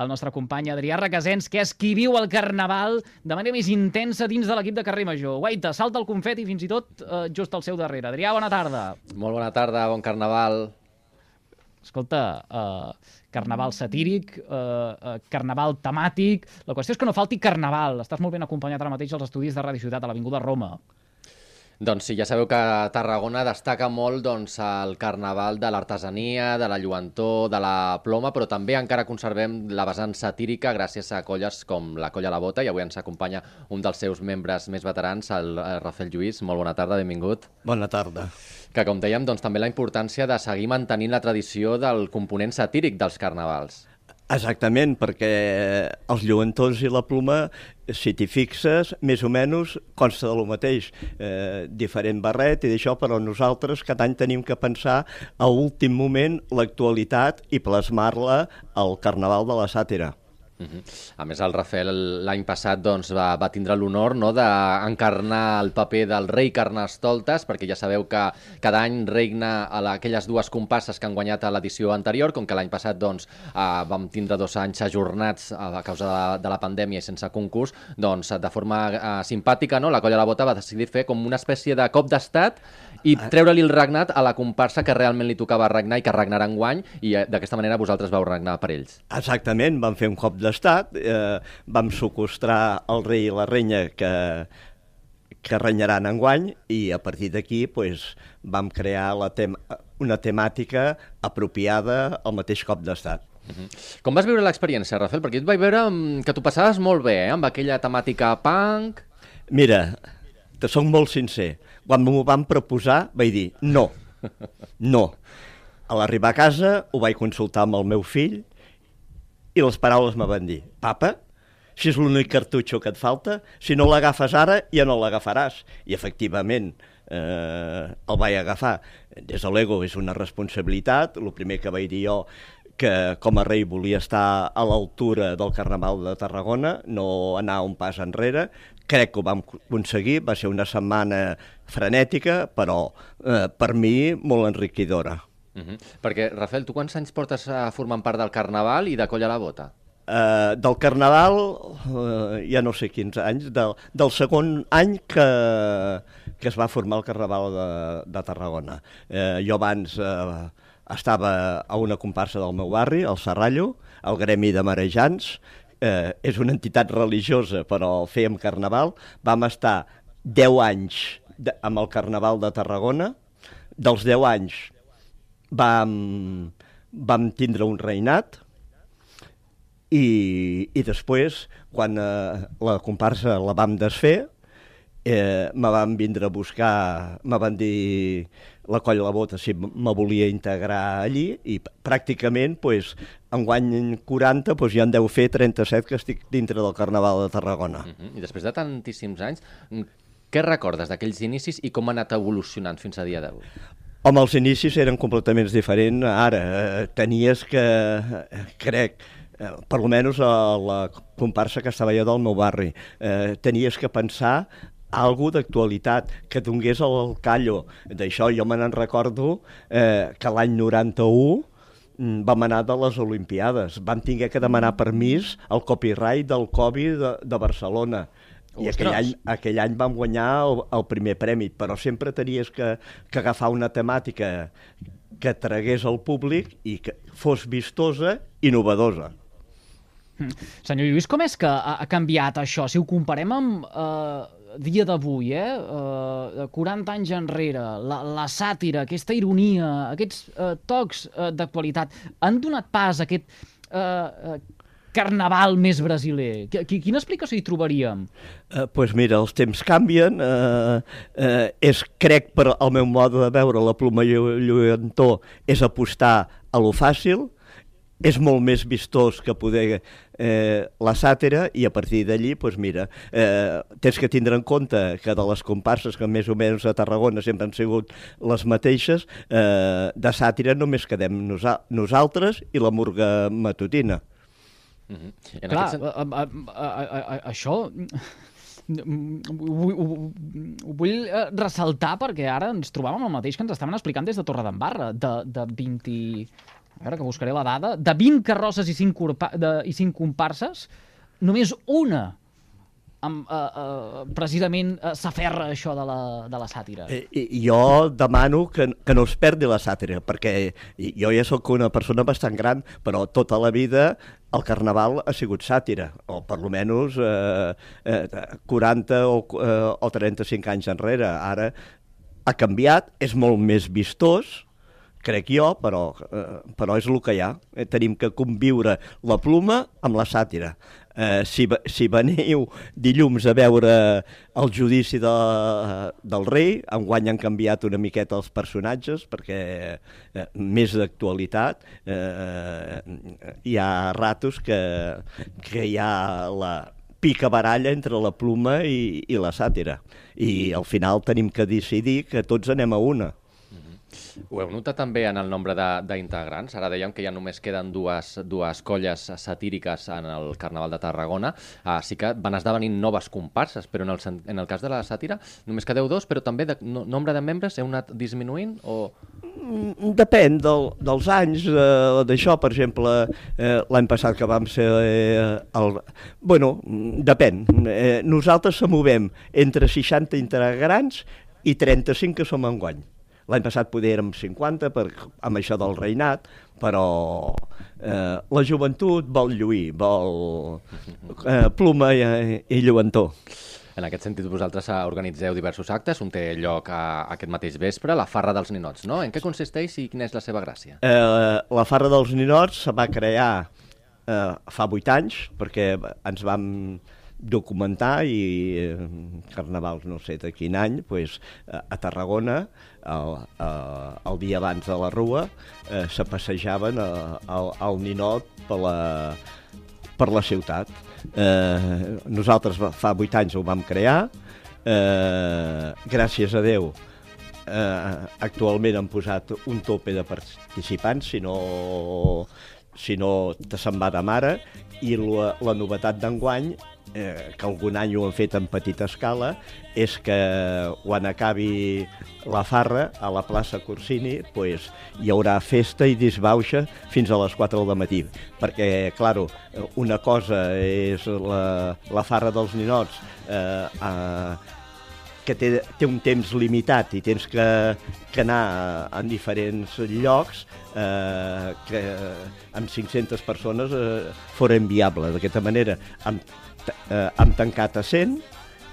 el nostre company Adrià Requesens, que és qui viu el Carnaval de manera més intensa dins de l'equip de Carrer Major. Guaita, salta el confeti fins i tot eh, just al seu darrere. Adrià, bona tarda. Molt bona tarda, bon carnaval. Escolta, uh, carnaval satíric, uh, uh, carnaval temàtic... La qüestió és que no falti carnaval. Estàs molt ben acompanyat ara mateix als estudis de Ràdio Ciutat, a l'Avinguda Roma. Doncs sí, ja sabeu que Tarragona destaca molt doncs, el carnaval de l'artesania, de la lluentor, de la ploma, però també encara conservem la vessant satírica gràcies a colles com la Colla La Bota, i avui ens acompanya un dels seus membres més veterans, el Rafael Lluís. Molt bona tarda, benvingut. Bona tarda. Que, com dèiem, doncs, també la importància de seguir mantenint la tradició del component satíric dels carnavals. Exactament, perquè els lluentors i la ploma, si t'hi fixes, més o menys consta de lo mateix. Eh, diferent barret i d'això, però nosaltres cada any tenim que pensar a últim moment l'actualitat i plasmar-la al Carnaval de la Sàtira. Uh -huh. A més, el Rafael l'any passat doncs, va, va tindre l'honor no, d'encarnar el paper del rei Carnestoltes, perquè ja sabeu que cada any regna a la, aquelles dues compasses que han guanyat a l'edició anterior, com que l'any passat doncs, eh, vam tindre dos anys ajornats a causa de la, de la pandèmia i sense concurs, doncs de forma eh, simpàtica no, la Colla de la Bota va decidir fer com una espècie de cop d'estat i treure-li el regnat a la comparsa que realment li tocava regnar i que regnarà en guany i eh, d'aquesta manera vosaltres vau regnar per ells. Exactament, vam fer un cop d'estat d'estat, eh, vam socostrar el rei i la renya que, que renyaran enguany i a partir d'aquí pues, vam crear la tem una temàtica apropiada al mateix cop d'estat. Uh -huh. Com vas viure l'experiència, Rafael? Perquè et vaig veure mm, que tu passaves molt bé, eh? amb aquella temàtica punk... Mira, te soc molt sincer. Quan m'ho van proposar, vaig dir no, no. A l'arribar a casa ho vaig consultar amb el meu fill i les paraules me van dir, papa, si és l'únic cartutxo que et falta, si no l'agafes ara, ja no l'agafaràs. I efectivament, eh, el vaig agafar. Des de l'ego és una responsabilitat, el primer que vaig dir jo que com a rei volia estar a l'altura del Carnaval de Tarragona, no anar un pas enrere. Crec que ho vam aconseguir, va ser una setmana frenètica, però eh, per mi molt enriquidora. Uh -huh. Perquè, Rafael, tu quants anys portes a formant part del Carnaval i de Colla la Bota? Uh, del Carnaval, uh, ja no sé quins anys, del, del segon any que, que es va formar el Carnaval de, de Tarragona. Uh, jo abans uh, estava a una comparsa del meu barri, el Serrallo, el Gremi de Marejans, uh, és una entitat religiosa, però fèiem Carnaval. Vam estar 10 anys de, amb el Carnaval de Tarragona. Dels 10 anys vam, vam tindre un reinat i, i després, quan eh, la comparsa la vam desfer, eh, me van vindre a buscar, me van dir la colla la bota si me volia integrar allí i pràcticament pues, enguany 40 pues, ja en deu fer 37 que estic dintre del Carnaval de Tarragona. Uh -huh. I després de tantíssims anys, què recordes d'aquells inicis i com ha anat evolucionant fins a dia d'avui? Home, els inicis eren completament diferents. Ara, eh, tenies que, crec, eh, per almenys a la comparsa que estava jo del meu barri, eh, tenies que pensar algo d'actualitat, que donés el callo. D'això jo me n'en recordo eh, que l'any 91 mm, vam anar de les Olimpiades. Vam tinguer que demanar permís al copyright del Covid de, de Barcelona i aquell any, aquell any vam guanyar el, el primer premi, però sempre tenies que, que agafar una temàtica que tragués al públic i que fos vistosa i novedosa. Mm. Senyor Lluís, com és que ha, ha canviat això? Si ho comparem amb eh, dia d'avui, eh? eh, 40 anys enrere, la, la sàtira, aquesta ironia, aquests eh, tocs eh, d'actualitat, han donat pas a aquest eh, eh, carnaval més brasiler? Quina explicació hi trobaríem? Doncs uh, pues mira, els temps canvien. Uh, uh, és, crec, per al meu mode de veure la ploma lluentor, és apostar a lo fàcil, és molt més vistós que poder eh, la sàtira i a partir d'allí, doncs mira, eh, tens que tindre en compte que de les comparses que més o menys a Tarragona sempre han sigut les mateixes, eh, de sàtira només quedem nosa nosaltres i la murga matutina. Mm -hmm. Clar, aquest... a, a, a, a, a, això ho, ho, ho vull eh, ressaltar perquè ara ens trobàvem el mateix que ens estaven explicant des de Torredembarra, de, de 20 a veure que buscaré la dada, de 20 carrosses i 5, curpa, de, i 5 comparses, només una amb, uh, uh, precisament uh, s'aferra això de la, de la sàtira. I jo demano que, que no es perdi la sàtira, perquè jo ja sóc una persona bastant gran, però tota la vida el carnaval ha sigut sàtira, o per almenys eh, eh, 40 o, eh, o 35 anys enrere. Ara ha canviat, és molt més vistós, crec jo, però, eh, però és el que hi ha. Eh, tenim que conviure la pluma amb la sàtira. Eh, si, si veniu dilluns a veure el judici de, del rei, enguany han canviat una miqueta els personatges perquè eh, més d'actualitat eh, hi ha ratos que, que hi ha la, pica baralla entre la pluma i, i la sàtira. I al final tenim que decidir que tots anem a una. Ho heu notat també en el nombre d'integrants? Ara dèiem que ja només queden dues, dues colles satíriques en el Carnaval de Tarragona. Ah, sí que van esdevenint noves comparses, però en el, en el cas de la sàtira només quedeu dos, però també de no, nombre de membres heu anat disminuint? O... Mm, depèn del, dels anys eh, d'això, per exemple, eh, l'any passat que vam ser eh, el... Bueno, depèn. Eh, nosaltres se movem entre 60 integrants i 35 que som enguany. L'any passat poder érem 50 per, amb això del reinat, però eh, la joventut vol lluir, vol eh, pluma i, i lluentor. En aquest sentit, vosaltres organitzeu diversos actes, un té lloc a, a aquest mateix vespre, la Farra dels Ninots, no? En què consisteix i quina és la seva gràcia? Eh, la Farra dels Ninots se va crear eh, fa vuit anys, perquè ens vam documentar i eh, carnavals no sé de quin any pues, a Tarragona el, eh, el dia abans de la rua eh, se passejaven al, al ninot per la, per la ciutat. Eh, nosaltres fa vuit anys ho vam crear. Eh, gràcies a Déu eh, actualment han posat un tope de participants si no si no te se'n va de mare i la, la novetat d'enguany eh, que algun any ho han fet en petita escala, és que quan acabi la farra a la plaça Corsini pues, hi haurà festa i disbauxa fins a les 4 del matí. Perquè, claro, una cosa és la, la farra dels ninots eh, eh, que té, té un temps limitat i tens que, que anar en diferents llocs eh, que amb 500 persones eh, fora inviable. D'aquesta manera, amb eh, hem tancat a 100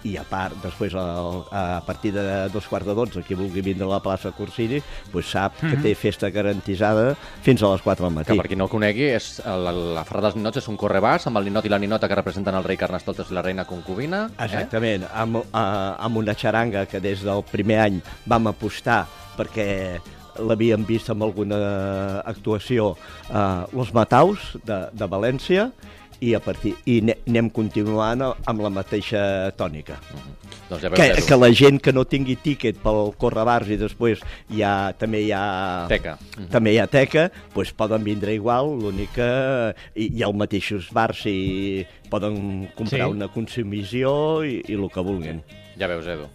i a part, després a, a partir de dos quarts de dotze, qui vulgui vindre a la plaça Corsini, pues sap mm -hmm. que té festa garantitzada fins a les 4 del matí. Que per qui no ho conegui, és, la, la Farra dels Ninots és un correbàs amb el ninot i la ninota que representen el rei Carnestoltes i la reina concubina. Eh? Exactament, eh? amb, a, amb una xaranga que des del primer any vam apostar perquè l'havíem vist amb alguna actuació eh, Los Mataus de, de València i a partir i anem continuant amb la mateixa tònica. Uh -huh. doncs ja que, que la gent que no tingui tíquet pel Correbars i després ja, també hi ha teca, uh -huh. també hi ha teca doncs poden vindre igual, l'únic que hi, hi ha els mateixos bars i poden comprar sí. una consumició i, i el que vulguin. Ja veus, Edu.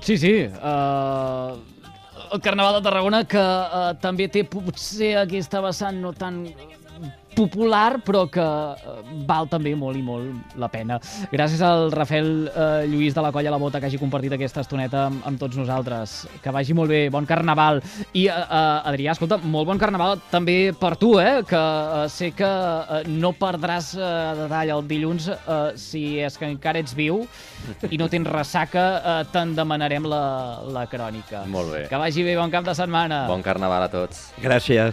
Sí, sí. Uh, el Carnaval de Tarragona que uh, també té potser aquesta vessant no tan popular, però que eh, val també molt i molt la pena. Gràcies al Rafael eh, Lluís de la Colla La Bota que hagi compartit aquesta estoneta amb, amb tots nosaltres. Que vagi molt bé, bon carnaval. I, eh, eh, Adrià, escolta, molt bon carnaval també per tu, eh? Que eh, sé que eh, no perdràs eh, detall el dilluns eh, si és que encara ets viu i no tens ressaca, eh, te'n demanarem la, la crònica. Molt bé. Que vagi bé, bon cap de setmana. Bon carnaval a tots. Gràcies.